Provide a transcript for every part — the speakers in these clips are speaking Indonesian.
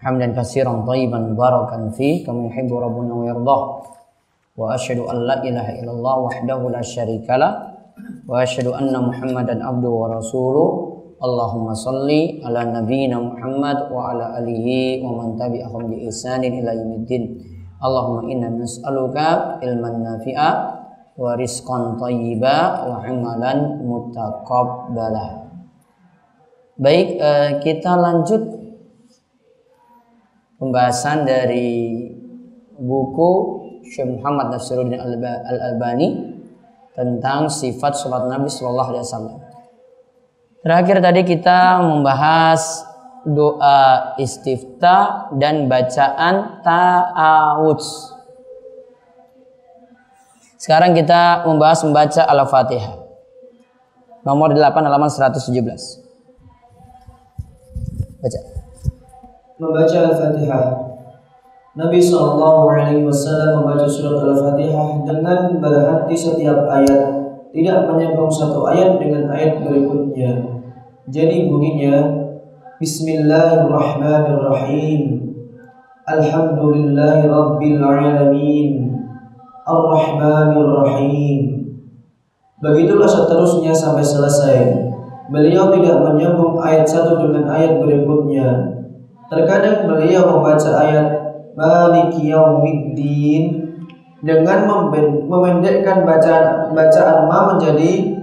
Hamdan katsiran thayyiban mubarakan fi kama yuhibbu rabbuna wa yardah. Wa asyhadu an la ilaha illallah wahdahu la syarikalah wa asyhadu anna Muhammadan abduhu wa rasuluh. Allahumma salli ala nabiyyina Muhammad wa ala alihi wa man tabi'ahum bi ihsanin ila yaumiddin. Allahumma inna nas'aluka ilman nafi'a wa rizqan thayyiba wa amalan mutaqabbala. Baik, eh, kita lanjut pembahasan dari buku Syekh Muhammad Nasiruddin Al-Albani tentang sifat sholat Nabi Shallallahu Alaihi Wasallam. Terakhir tadi kita membahas doa istifta dan bacaan ta'awudz. Sekarang kita membahas membaca Al-Fatihah. Nomor 8 halaman 117. Baca. Membaca Al-Fatihah. Nabi Shallallahu Alaihi Wasallam membaca surat Al-Fatihah dengan berhenti setiap ayat, tidak menyambung satu ayat dengan ayat berikutnya. Jadi bunyinya Bismillahirrahmanirrahim. Alhamdulillahi Rabbil Alamin. Ar-Rahmanir-Rahim. Begitulah seterusnya sampai selesai. Beliau tidak menyambung ayat satu dengan ayat berikutnya. Terkadang beliau membaca ayat Maliki Yaumiddin dengan memendekkan bacaan bacaan ma menjadi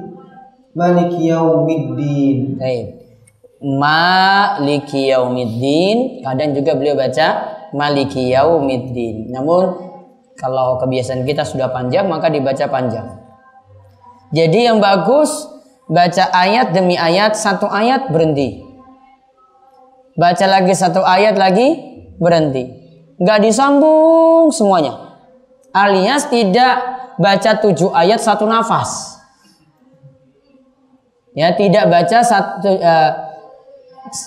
Maliki Yaumiddin. Baik. Maliki Yaumiddin, kadang juga beliau baca Maliki Yaumiddin. Namun kalau kebiasaan kita sudah panjang maka dibaca panjang. Jadi yang bagus baca ayat demi ayat, satu ayat berhenti. Baca lagi satu ayat lagi berhenti. Gak disambung semuanya. Alias tidak baca tujuh ayat satu nafas. Ya tidak baca satu uh,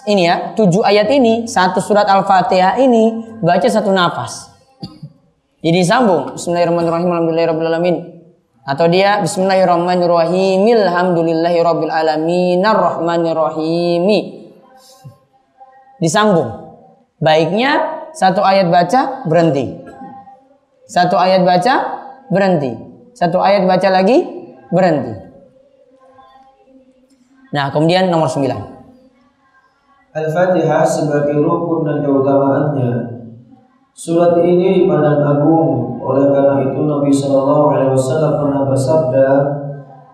ini ya tujuh ayat ini satu surat al-fatihah ini baca satu nafas. Jadi sambung Bismillahirrahmanirrahim Alhamdulillahirrahmanirrahim Atau dia Bismillahirrahmanirrahim Alhamdulillahirrahmanirrahim alamin Disambung. Baiknya satu ayat baca berhenti. Satu ayat baca berhenti. Satu ayat baca lagi berhenti. Nah kemudian nomor 9 Al-Fatihah sebagai rukun dan keutamaannya. Surat ini dipandang agung. Oleh karena itu Nabi Shallallahu Alaihi Wasallam pernah bersabda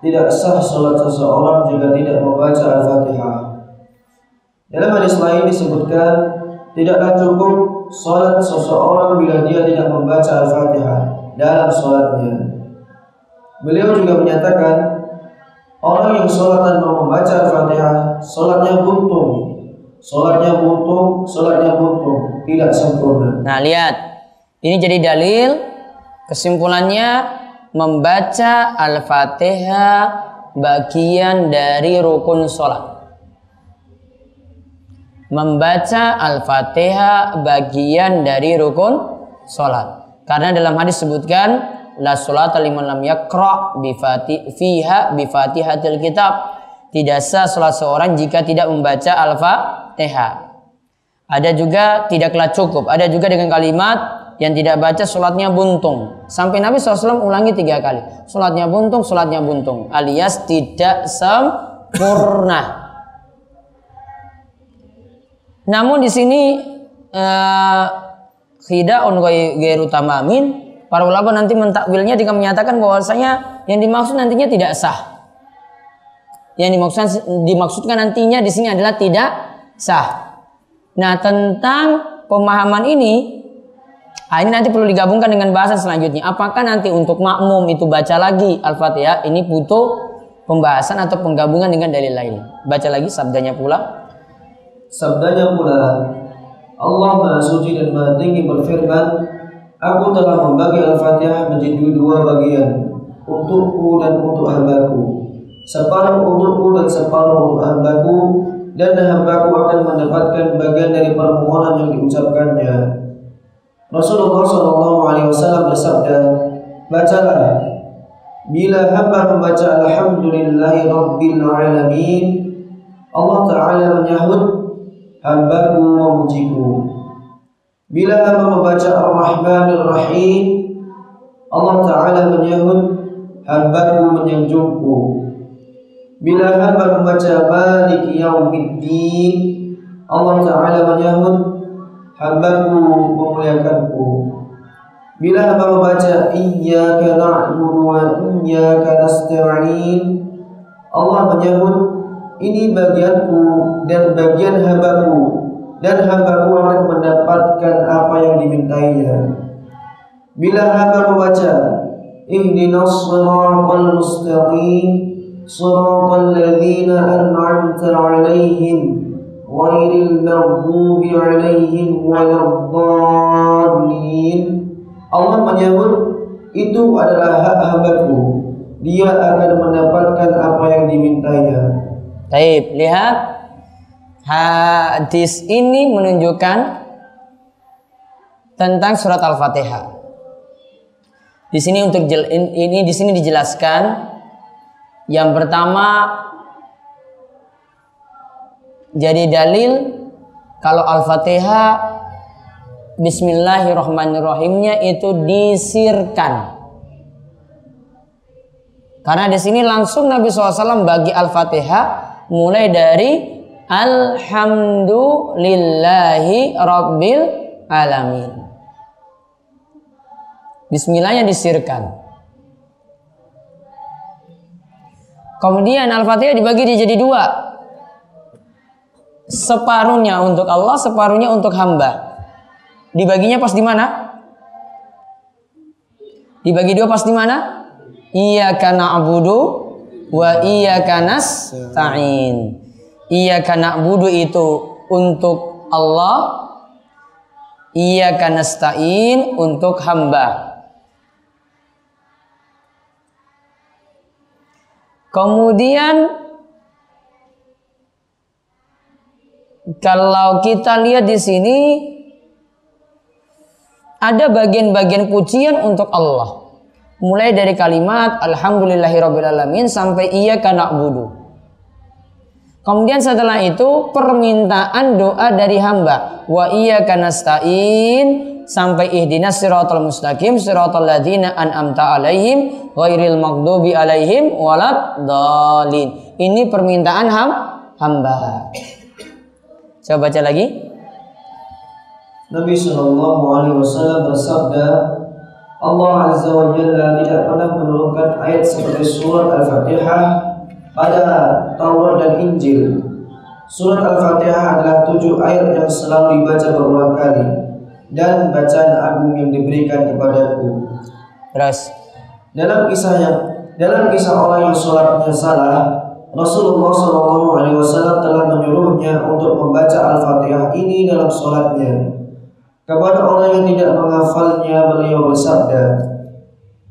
tidak sah sholat seseorang jika tidak membaca Al-Fatihah. Dalam hadis lain disebutkan tidaklah cukup sholat seseorang bila dia tidak membaca Al-Fatihah dalam sholatnya. Beliau juga menyatakan orang yang sholat tanpa membaca Al-Fatihah sholatnya buntung Sholatnya buntung, sholatnya buntung, tidak sempurna. Nah lihat, ini jadi dalil kesimpulannya membaca Al-Fatihah bagian dari rukun sholat. Membaca Al-Fatihah bagian dari rukun sholat. Karena dalam hadis sebutkan la sholat liman lam yakra bifati fiha bifatihatil kitab. Tidak sah sholat seorang jika tidak membaca Al-Fatihah. Ada juga tidaklah cukup. Ada juga dengan kalimat yang tidak baca sholatnya buntung. Sampai Nabi SAW ulangi tiga kali. Sholatnya buntung, sholatnya buntung. Alias tidak sempurna. Namun di sini khidaun gairu tamamin para ulama nanti mentakwilnya jika menyatakan bahwasanya yang dimaksud nantinya tidak sah. Yang dimaksudkan dimaksudkan nantinya di sini adalah tidak sah. Nah, tentang pemahaman ini Nah, ini nanti perlu digabungkan dengan bahasan selanjutnya. Apakah nanti untuk makmum itu baca lagi Al-Fatihah? Ini butuh pembahasan atau penggabungan dengan dalil lain. Baca lagi sabdanya pula. Sabdanya pula, Allah Maha Suci dan Maha Tinggi berfirman, Aku telah membagi Al-Fatihah menjadi dua bagian, untukku dan untuk hambaku. Separuh untukku dan separuh untuk hambaku, dan hambaku akan mendapatkan bagian dari permohonan yang diucapkannya. Rasulullah Wasallam bersabda, bacalah bila hamba membaca Alhamdulillahi Rabbil Alamin, Allah Taala menyahut hambaku memujiku. Bila hamba membaca Ar-Rahmanir Rahim, Allah Taala menyahut hambaku menyanjungku. Bila hamba membaca Malik Yaumiddin, Allah Taala menyahut hambaku memuliakanku. Bila hamba membaca Iyyaka na'budu wa iyyaka nasta'in, Allah menyahut ini bagianku dan bagian hambaku. Dan hambaku akan mendapatkan apa yang dimintainya. Bila hamba membaca Ihdinas siratal mustaqim siratal ladzina an'amta 'alaihim ghairil maghdubi 'alaihim waladdallin. Allah menyebut itu adalah hak hambaku. Dia akan mendapatkan apa yang dimintainya Taib, lihat hadis ini menunjukkan tentang surat Al-Fatihah. Di sini untuk ini di sini dijelaskan yang pertama jadi dalil kalau Al-Fatihah Bismillahirrahmanirrahimnya itu disirkan. Karena di sini langsung Nabi SAW bagi Al-Fatihah mulai dari Alhamdulillahi Rabbil Alamin. Bismillahnya disirkan. Kemudian Al-Fatihah dibagi jadi dua. Separuhnya untuk Allah, separuhnya untuk hamba. Dibaginya pas di mana? Dibagi dua pas di mana? Iya karena abudu wa iyyaka nasta'in. Iyyaka na'budu itu untuk Allah, iyyaka nasta'in untuk hamba. Kemudian kalau kita lihat di sini ada bagian-bagian pujian untuk Allah. Mulai dari kalimat Alhamdulillahirrabbilalamin sampai iya kana budu. Kemudian setelah itu permintaan doa dari hamba. Wa iya kanastain sampai ihdinas siratal mustaqim siratal ladina an'amta alaihim ghairil maghdubi alaihim walad dalin. Ini permintaan ham, hamba. Coba baca lagi. Nabi Shallallahu Alaihi Wasallam bersabda, Allah Azza wa Jalla tidak pernah menurunkan ayat seperti surat Al-Fatihah pada Taurat dan Injil. Surat Al-Fatihah adalah tujuh ayat yang selalu dibaca berulang kali dan bacaan agung yang diberikan kepadaku. Terus dalam kisahnya, dalam kisah orang yang sholatnya salah, Rasulullah SAW telah menyuruhnya untuk membaca Al-Fatihah ini dalam sholatnya. Kepada orang yang tidak menghafalnya beliau bersabda,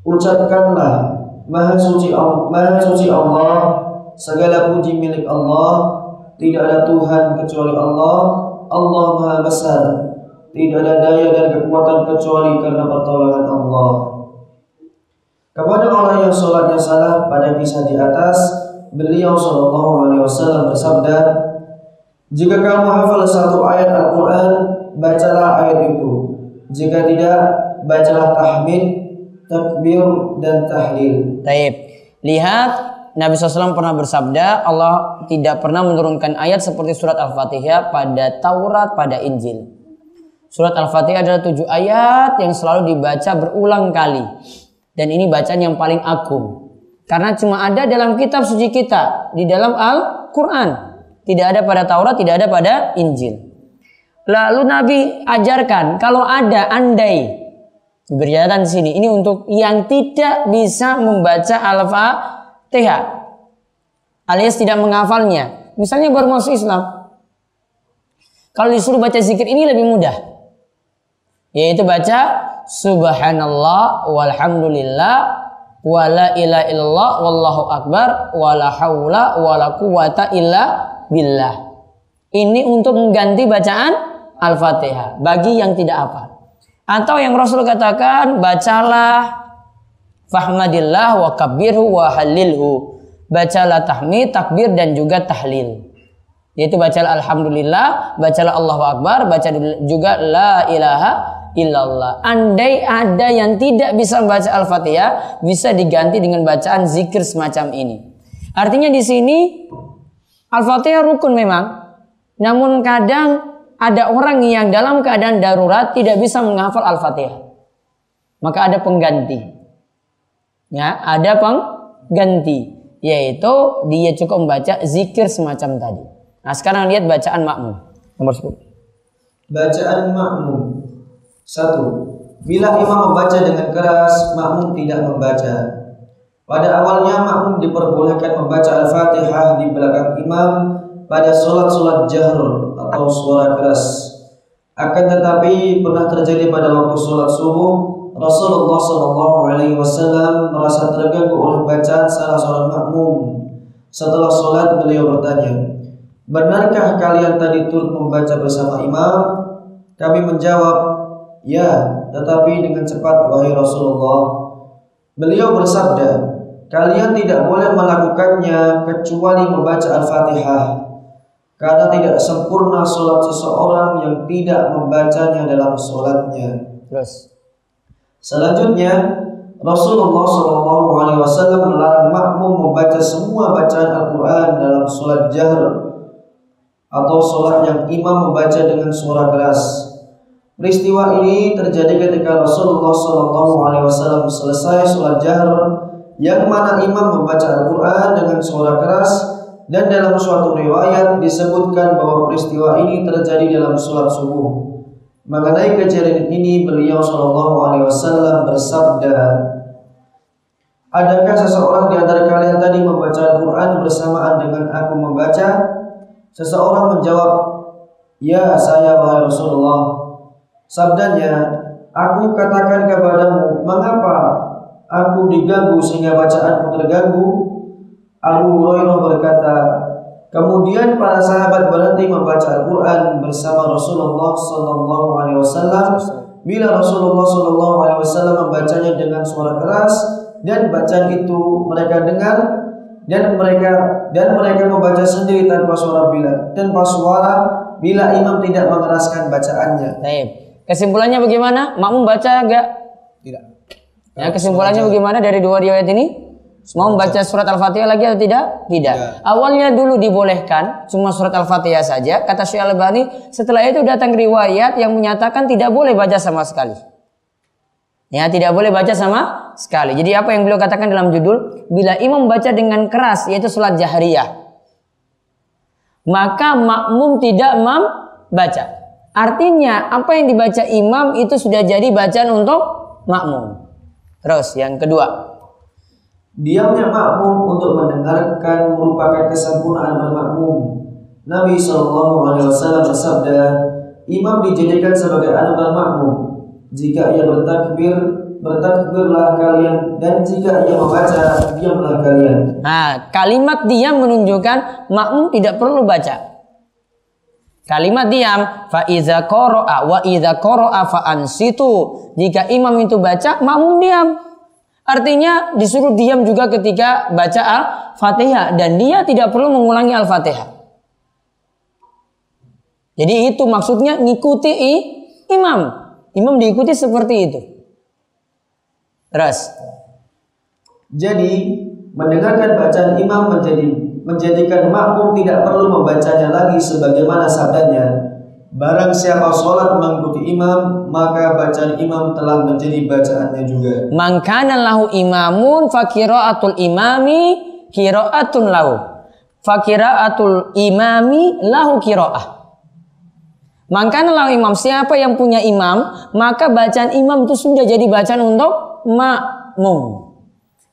Ucapkanlah Maha suci, Maha suci Allah, segala puji milik Allah, tidak ada Tuhan kecuali Allah, Allah Maha Besar, tidak ada daya dan kekuatan kecuali karena pertolongan Allah. Kepada orang yang sholatnya salah pada kisah di atas, beliau Shallallahu Alaihi Wasallam bersabda, jika kamu hafal satu ayat Al-Quran, bacalah ayat itu. Jika tidak, bacalah tahmid, takbir, dan tahlil. Taib. Lihat Nabi SAW pernah bersabda Allah tidak pernah menurunkan ayat seperti surat Al-Fatihah pada Taurat, pada Injil. Surat Al-Fatihah adalah tujuh ayat yang selalu dibaca berulang kali. Dan ini bacaan yang paling agung. Karena cuma ada dalam kitab suci kita. Di dalam Al-Quran. Tidak ada pada Taurat, tidak ada pada Injil. Lalu Nabi ajarkan kalau ada andai diberitakan di sini ini untuk yang tidak bisa membaca al-fatihah alias tidak menghafalnya. Misalnya baru masuk Islam. Kalau disuruh baca zikir ini lebih mudah. Yaitu baca subhanallah walhamdulillah wala ilaha illallah wallahu akbar wala haula wala quwata illa billah. Ini untuk mengganti bacaan Al-Fatihah bagi yang tidak apa. Atau yang Rasul katakan bacalah fahmadillah wa kabbirhu wa halilhu. Bacalah tahmid, takbir dan juga tahlil. Yaitu bacalah alhamdulillah, bacalah Allahu akbar, baca juga la ilaha illallah. Andai ada yang tidak bisa membaca Al-Fatihah, bisa diganti dengan bacaan zikir semacam ini. Artinya di sini Al-Fatihah rukun memang, namun kadang ada orang yang dalam keadaan darurat tidak bisa menghafal Al-Fatihah. Maka ada pengganti. Ya, ada pengganti yaitu dia cukup membaca zikir semacam tadi. Nah, sekarang lihat bacaan makmum. Nomor 10. Bacaan makmum. Satu. Bila imam membaca dengan keras, makmum tidak membaca. Pada awalnya makmum diperbolehkan membaca Al-Fatihah di belakang imam pada sholat-sholat jahr atau suara keras. Akan tetapi pernah terjadi pada waktu sholat subuh, Rasulullah Shallallahu Alaihi Wasallam merasa terganggu oleh bacaan salah seorang makmum. Setelah sholat beliau bertanya, benarkah kalian tadi turut membaca bersama imam? Kami menjawab, ya, tetapi dengan cepat wahai Rasulullah. Beliau bersabda, kalian tidak boleh melakukannya kecuali membaca Al-Fatihah karena tidak sempurna sholat seseorang yang tidak membacanya dalam sholatnya. Terus. Selanjutnya, Rasulullah Shallallahu Alaihi Wasallam melarang makmum membaca semua bacaan Al-Quran dalam sholat jahr atau sholat yang imam membaca dengan suara keras. Peristiwa ini terjadi ketika Rasulullah Shallallahu Alaihi Wasallam selesai sholat jahr yang mana imam membaca Al-Quran dengan suara keras dan dalam suatu riwayat disebutkan bahwa peristiwa ini terjadi dalam sholat subuh. Mengenai kejadian ini beliau Shallallahu Alaihi Wasallam bersabda, Adakah seseorang di antara kalian tadi membaca Al-Quran bersamaan dengan aku membaca? Seseorang menjawab, Ya saya wahai Rasulullah. Sabdanya, Aku katakan kepadamu, mengapa aku diganggu sehingga bacaanku terganggu? Abu Hurairah berkata, kemudian para sahabat berhenti membaca Al-Quran bersama Rasulullah Sallallahu Alaihi Wasallam. Bila Rasulullah Sallallahu Alaihi Wasallam membacanya dengan suara keras dan bacaan itu mereka dengar dan mereka dan mereka membaca sendiri tanpa suara bila tanpa suara bila imam tidak mengeraskan bacaannya. Baik. Kesimpulannya bagaimana? Makmum baca enggak? Tidak. Ya, kesimpulannya bagaimana dari dua riwayat ini? Mau membaca surat Al-Fatihah lagi atau tidak? Tidak. Awalnya dulu dibolehkan cuma surat Al-Fatihah saja. Kata Syekh Al-Albani, setelah itu datang riwayat yang menyatakan tidak boleh baca sama sekali. Ya, tidak boleh baca sama sekali. Jadi apa yang beliau katakan dalam judul, bila imam membaca dengan keras yaitu salat jahriyah, maka makmum tidak membaca. Artinya apa yang dibaca imam itu sudah jadi bacaan untuk makmum. Terus yang kedua, Diamnya makmum untuk mendengarkan merupakan kesempurnaan bermakmum. Nabi Shallallahu Alaihi Wasallam bersabda, imam dijadikan sebagai anugerah makmum. Jika ia bertakbir, bertakbirlah kalian, dan jika ia membaca, diamlah kalian. Nah, kalimat diam menunjukkan makmum tidak perlu baca. Kalimat diam, fa iza qara'a wa iza qara'a fa ansitu. Jika imam itu baca, makmum diam. Artinya disuruh diam juga ketika baca Al-Fatihah dan dia tidak perlu mengulangi Al-Fatihah. Jadi itu maksudnya ngikuti imam. Imam diikuti seperti itu. Terus. Jadi mendengarkan bacaan imam menjadi menjadikan makmum tidak perlu membacanya lagi sebagaimana sabdanya Barang siapa sholat mengikuti imam, maka bacaan imam telah menjadi bacaannya juga. Mangkana lahu imamun fakiraatul imami kiraatun lahu. Fakiraatul imami lahu kiraah. Mangkana lahu imam. Siapa yang punya imam, maka bacaan imam itu sudah jadi bacaan untuk makmum.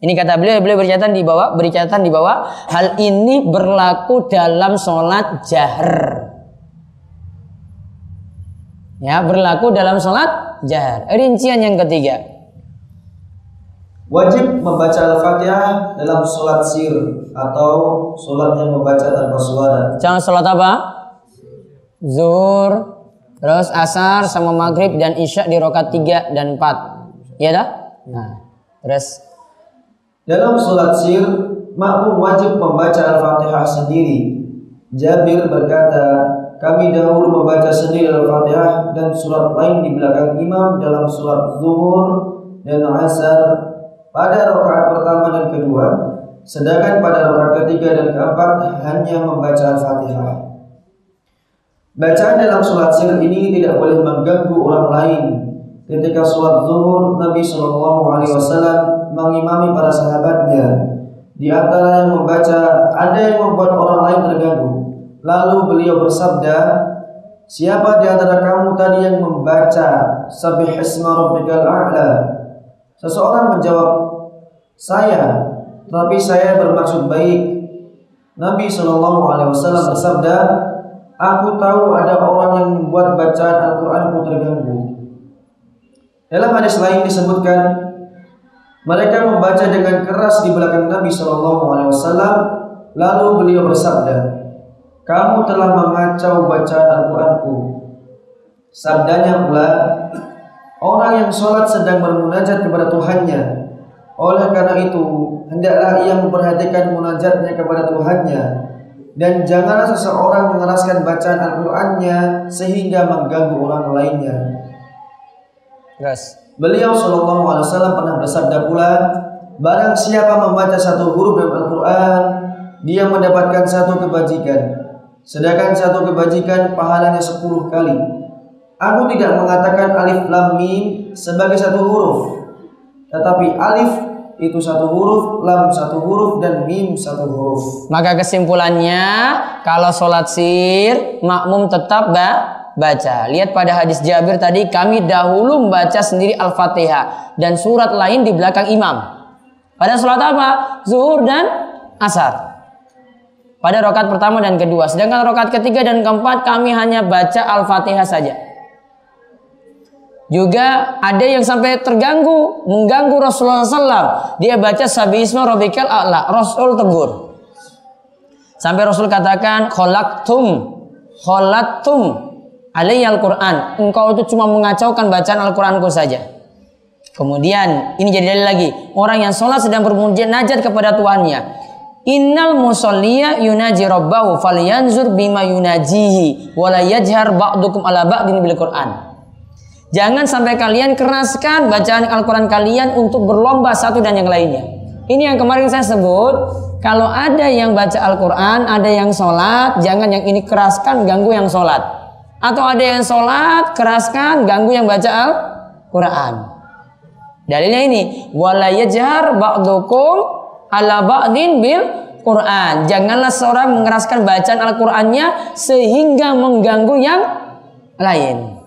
Ini kata beliau, beliau bercatatan di bawah, bercatatan di bawah. Hal ini berlaku dalam sholat jahr. Ya, berlaku dalam sholat jahar. Rincian yang ketiga. Wajib membaca Al-Fatihah dalam sholat sir atau sholat yang membaca tanpa suara. Jangan sholat apa? Zuhur, terus asar sama maghrib dan isya di rokat 3 dan 4. Iya dah? Nah, terus Dalam sholat sir, makmum wajib membaca Al-Fatihah sendiri. Jabir berkata, kami dahulu membaca sendiri Al-Fatihah dan surat lain di belakang imam dalam surat Zuhur dan Asar pada rakaat pertama dan kedua, sedangkan pada rakaat ketiga dan keempat hanya membaca Al-Fatihah. Bacaan dalam surat sir ini tidak boleh mengganggu orang lain. Ketika surat zuhur, Nabi Shallallahu Alaihi Wasallam mengimami para sahabatnya. Di antara yang membaca, ada yang membuat orang lain terganggu. Lalu beliau bersabda, Siapa di antara kamu tadi yang membaca Sabih rabbikal a'la? Seseorang menjawab, Saya, tapi saya bermaksud baik. Nabi Shallallahu Alaihi Wasallam bersabda, Aku tahu ada orang yang membuat bacaan Al-Quranku terganggu. Dalam hadis lain disebutkan, mereka membaca dengan keras di belakang Nabi Shallallahu Alaihi Wasallam, lalu beliau bersabda, kamu telah mengacau bacaan Al-Quranku. Sabdanya pula, orang yang sholat sedang bermunajat kepada Tuhannya. Oleh karena itu, hendaklah ia memperhatikan munajatnya kepada Tuhannya. Dan janganlah seseorang mengeraskan bacaan Al-Qur'annya sehingga mengganggu orang lainnya. Terus. Beliau Shallallahu Alaihi Wasallam pernah bersabda pula, barang siapa membaca satu huruf dalam Al-Quran, dia mendapatkan satu kebajikan. Sedangkan satu kebajikan pahalanya sepuluh kali. Aku tidak mengatakan alif lam mim sebagai satu huruf. Tetapi alif itu satu huruf, lam satu huruf, dan mim satu huruf. Maka kesimpulannya, kalau sholat sir, makmum tetap ba baca. Lihat pada hadis Jabir tadi, kami dahulu membaca sendiri Al-Fatihah. Dan surat lain di belakang imam. Pada sholat apa? Zuhur dan asar pada rokat pertama dan kedua. Sedangkan rokat ketiga dan keempat kami hanya baca Al-Fatihah saja. Juga ada yang sampai terganggu, mengganggu Rasulullah SAW. Dia baca Sabisma Robikal A'la. Rasul tegur. Sampai Rasul katakan, Kholaktum, Kholaktum, al Quran. Engkau itu cuma mengacaukan bacaan Al-Quranku saja. Kemudian ini jadi lagi. Orang yang sholat sedang bermunajat kepada Tuhannya. Innal musalliya yunaji rabbahu falyanzur bima yunajihi wala yajhar ba'dukum ala ba'din bil Qur'an. Jangan sampai kalian keraskan bacaan Al-Quran kalian untuk berlomba satu dan yang lainnya. Ini yang kemarin saya sebut. Kalau ada yang baca Al-Quran, ada yang sholat, jangan yang ini keraskan, ganggu yang sholat. Atau ada yang sholat, keraskan, ganggu yang baca Al-Quran. Dalilnya ini, wala yajhar ba'dukum ala ba'din bil Quran. Janganlah seorang mengeraskan bacaan Al-Qur'annya sehingga mengganggu yang lain.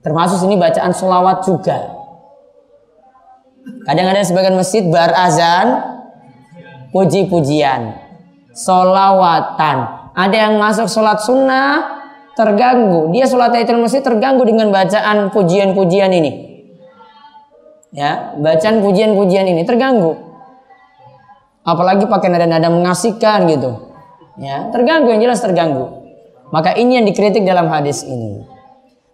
Termasuk ini bacaan solawat juga. Kadang ada sebagian masjid bar azan, puji-pujian, solawatan. Ada yang masuk sholat sunnah terganggu. Dia sholat tahiyatul masjid terganggu dengan bacaan pujian-pujian ini. Ya, bacaan pujian-pujian ini terganggu apalagi pakai nada-nada mengasihkan gitu. Ya terganggu yang jelas terganggu. Maka ini yang dikritik dalam hadis ini.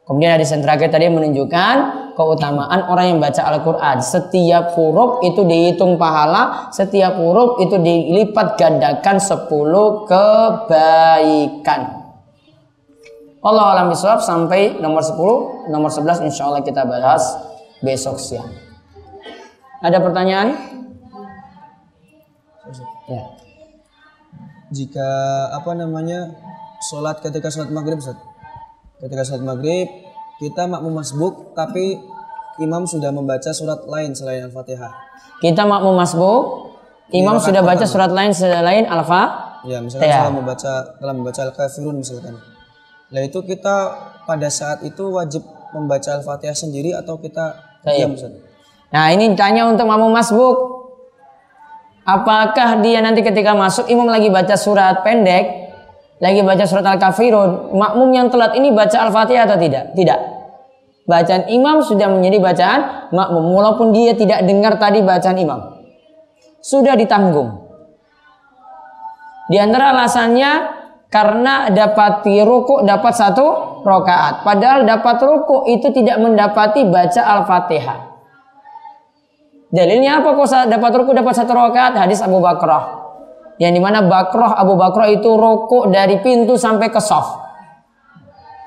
Kemudian hadis yang terakhir tadi menunjukkan keutamaan orang yang baca Al-Quran. Setiap huruf itu dihitung pahala setiap huruf itu dilipat gandakan 10 kebaikan. Allah alam bisawab sampai nomor 10 nomor 11 insya Allah kita bahas besok siang. Ada pertanyaan? Ya. Jika apa namanya sholat ketika sholat maghrib, Ustaz. Ketika sholat maghrib kita makmum masbuk tapi imam sudah membaca surat lain selain al-fatihah. Kita makmum masbuk, imam sudah baca surat lain selain al-fatihah. Ya, misalkan ya. membaca dalam membaca al-kafirun misalkan. Nah itu kita pada saat itu wajib membaca al-fatihah sendiri atau kita diam? Nah ini tanya untuk makmum masbuk. Apakah dia nanti ketika masuk imam lagi baca surat pendek, lagi baca surat Al-Kafirun, makmum yang telat ini baca Al-Fatihah atau tidak? Tidak. Bacaan imam sudah menjadi bacaan makmum walaupun dia tidak dengar tadi bacaan imam. Sudah ditanggung. Di antara alasannya karena dapati ruku dapat satu rokaat. Padahal dapat ruku itu tidak mendapati baca Al-Fatihah. Dalilnya apa? Kok dapat ruku dapat satu rokaat? Hadis Abu Bakrah. Yang di mana Bakroh Abu Bakroh itu rokok dari pintu sampai ke soft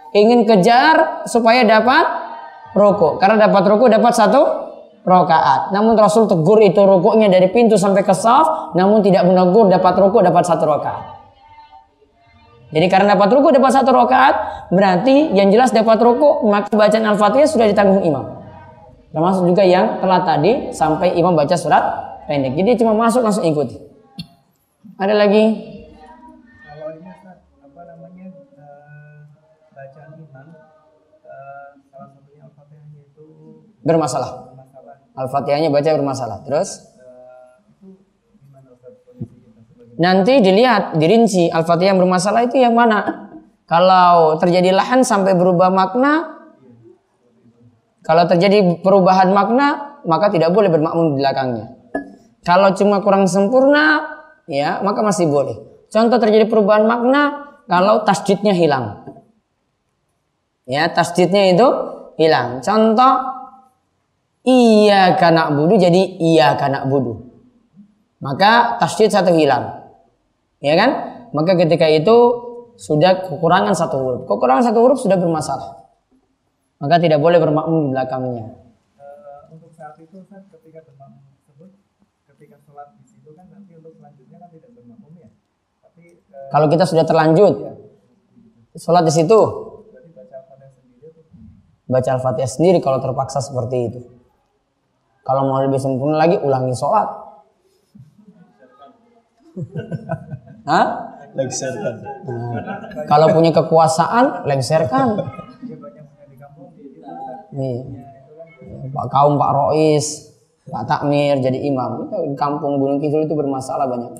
ingin kejar supaya dapat rokok. Karena dapat rokok dapat satu rokaat namun Rasul tegur itu rokoknya dari pintu sampai ke soft namun tidak menegur dapat rokok dapat satu rokaat jadi karena dapat rokok dapat satu rokaat berarti yang jelas dapat rokok maka bacaan al-fatihah sudah ditanggung imam termasuk juga yang telah tadi sampai imam baca surat pendek jadi cuma masuk langsung ikuti ada lagi? Kalau ini Ustaz, apa namanya bacaan imam salah satunya al-fatihahnya itu bermasalah. Al-fatihahnya baca bermasalah. Terus? Sebagai Nanti dilihat, dirinci Al-Fatihah yang bermasalah itu yang mana? Kalau terjadi lahan sampai berubah makna, kalau terjadi perubahan makna, maka tidak boleh bermakmum di belakangnya. Kalau cuma kurang sempurna, ya maka masih boleh. Contoh terjadi perubahan makna kalau tasjidnya hilang. Ya, tasjidnya itu hilang. Contoh iya kanak budu jadi iya kanak budu. Maka tasjid satu hilang. Ya kan? Maka ketika itu sudah kekurangan satu huruf. Kekurangan satu huruf sudah bermasalah. Maka tidak boleh bermakmum di belakangnya. uh, untuk saat itu Ustaz ketika bermakmum tersebut ketika sholat di situ kan nanti untuk selanjutnya kan tidak bermakmum ya. Tapi uh, Kalau kita sudah terlanjut, sholat di situ, berarti baca al-fatihah sendiri itu baca Al-Fatihah sendiri kalau terpaksa seperti itu. Kalau mau lebih sempurna lagi, ulangi sholat. Hah? Lengserkan. Kalau punya kekuasaan, lengserkan. Nih, Pak Kaum, Pak Rois, Pak Takmir jadi imam. Di kampung Gunung Kidul itu bermasalah banyak.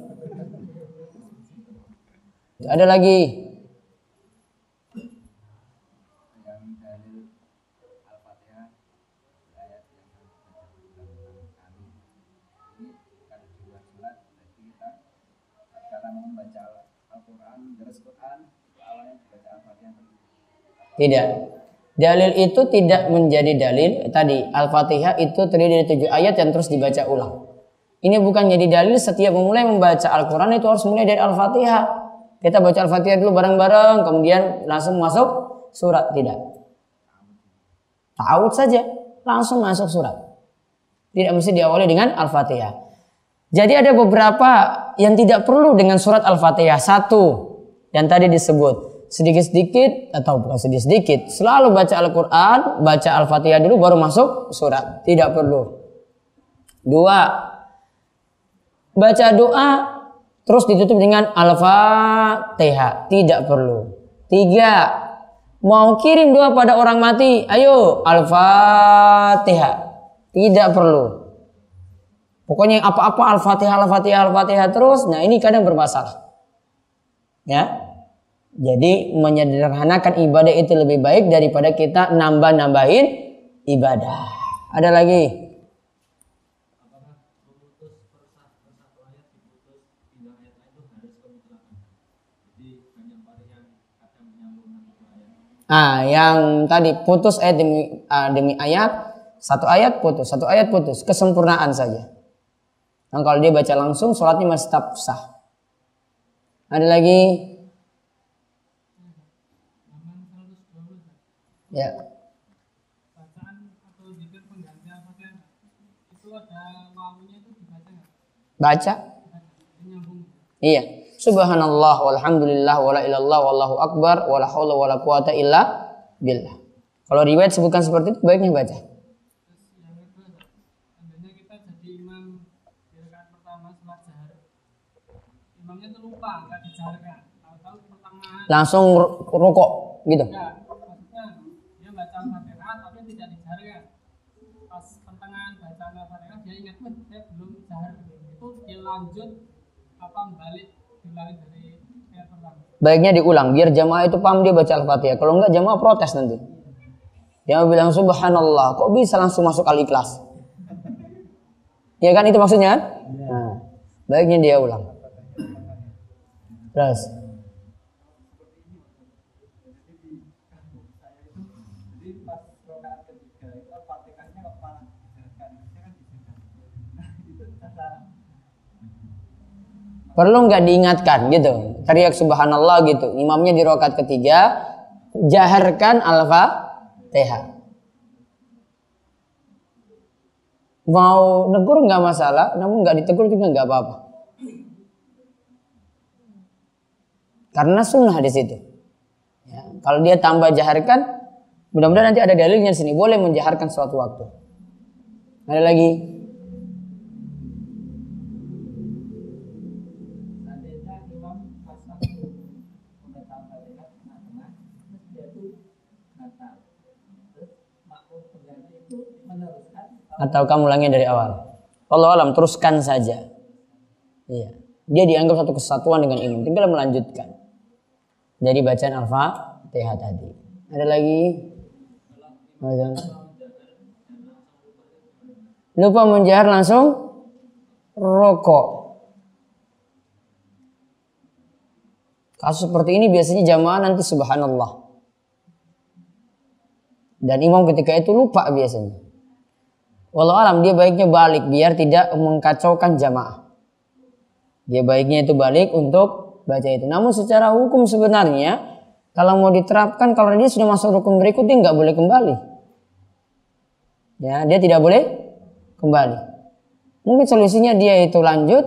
Ada lagi. Tidak. Dalil itu tidak menjadi dalil tadi Al-Fatihah itu terdiri dari tujuh ayat yang terus dibaca ulang. Ini bukan jadi dalil setiap memulai membaca Al-Quran itu harus mulai dari Al-Fatihah. Kita baca Al-Fatihah dulu bareng-bareng, kemudian langsung masuk surat. Tidak. Ta'awud saja, langsung masuk surat. Tidak mesti diawali dengan Al-Fatihah. Jadi ada beberapa yang tidak perlu dengan surat Al-Fatihah. Satu, yang tadi disebut sedikit-sedikit atau bukan sedikit-sedikit. Selalu baca Al-Quran baca Al-Fatihah dulu baru masuk surat. Tidak perlu. Dua baca doa terus ditutup dengan Al-Fatihah tidak perlu. Tiga mau kirim doa pada orang mati ayo Al-Fatihah tidak perlu. Pokoknya apa-apa Al-Fatihah Al-Fatihah Al-Fatihah terus. Nah ini kadang bermasalah. Ya jadi menyederhanakan ibadah itu lebih baik daripada kita nambah-nambahin ibadah. Ada lagi? Ah, yang tadi putus ayat demi ah, demi ayat, satu ayat putus, satu ayat putus, kesempurnaan saja. Nah, kalau dia baca langsung, sholatnya masih tetap sah. Ada lagi? Ya. bacaan atau zikir pengganti al-fatihah itu ada wawunya itu dibaca? Baca. Iya. Subhanallah walhamdulillah wala ilallah wallahu akbar wala haula wala quwata illa billah. Kalau riwayat sebutkan seperti itu baiknya baca. Terus yang kedua, seandainya lanjut apa balik diulangi dari ayat pertama. Baiknya diulang biar jamaah itu paham dia baca Al-Fatihah. Kalau enggak jamaah protes nanti. Dia bilang subhanallah, kok bisa langsung masuk al-ikhlas? Ya kan itu maksudnya? Nah, baiknya dia ulang. Terus. Perlu nggak diingatkan gitu, teriak subhanallah gitu. Imamnya di rokat ketiga, jaharkan al-fatihah. Mau negur nggak masalah, namun nggak ditegur juga nggak apa-apa. Karena sunnah di situ. Ya, kalau dia tambah jaharkan, mudah-mudahan nanti ada dalilnya di sini. Boleh menjaharkan suatu waktu. Ada lagi? Atau kamu ulangi dari awal? Allah alam teruskan saja. Iya. Dia dianggap satu kesatuan dengan imam. Tinggal melanjutkan. Jadi bacaan Al-Fatihah tadi. Ada lagi? Lupa menjahar langsung rokok. Kasus seperti ini biasanya jamaah nanti subhanallah. Dan imam ketika itu lupa biasanya. Walau alam dia baiknya balik biar tidak mengkacaukan jamaah. Dia baiknya itu balik untuk baca itu. Namun secara hukum sebenarnya kalau mau diterapkan kalau dia sudah masuk rukun berikut dia nggak boleh kembali. Ya, dia tidak boleh kembali. Mungkin solusinya dia itu lanjut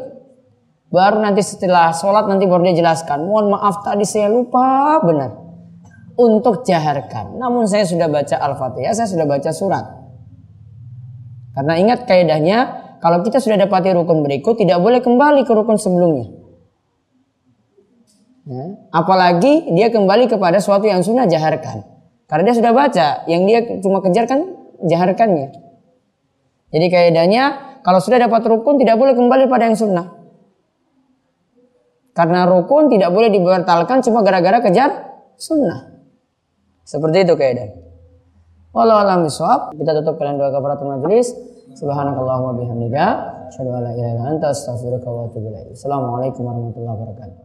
baru nanti setelah sholat nanti baru dia jelaskan. Mohon maaf tadi saya lupa benar untuk jaharkan. Namun saya sudah baca Al-Fatihah, saya sudah baca surat. Karena ingat kaidahnya, kalau kita sudah dapati rukun berikut, tidak boleh kembali ke rukun sebelumnya. Ya. Apalagi dia kembali kepada suatu yang sunnah jaharkan. Karena dia sudah baca, yang dia cuma kejar kan jaharkannya. Jadi kaidahnya, kalau sudah dapat rukun tidak boleh kembali pada yang sunnah. Karena rukun tidak boleh dibatalkan cuma gara-gara kejar sunnah. Seperti itu kaidah. Wallahu a'lam bishawab. Kita tutup kalian dua kafaratul majelis. Subhanakallahumma bihamdika asyhadu an la ilaha illa anta astaghfiruka wa atubu ilaik. Assalamualaikum warahmatullahi wabarakatuh.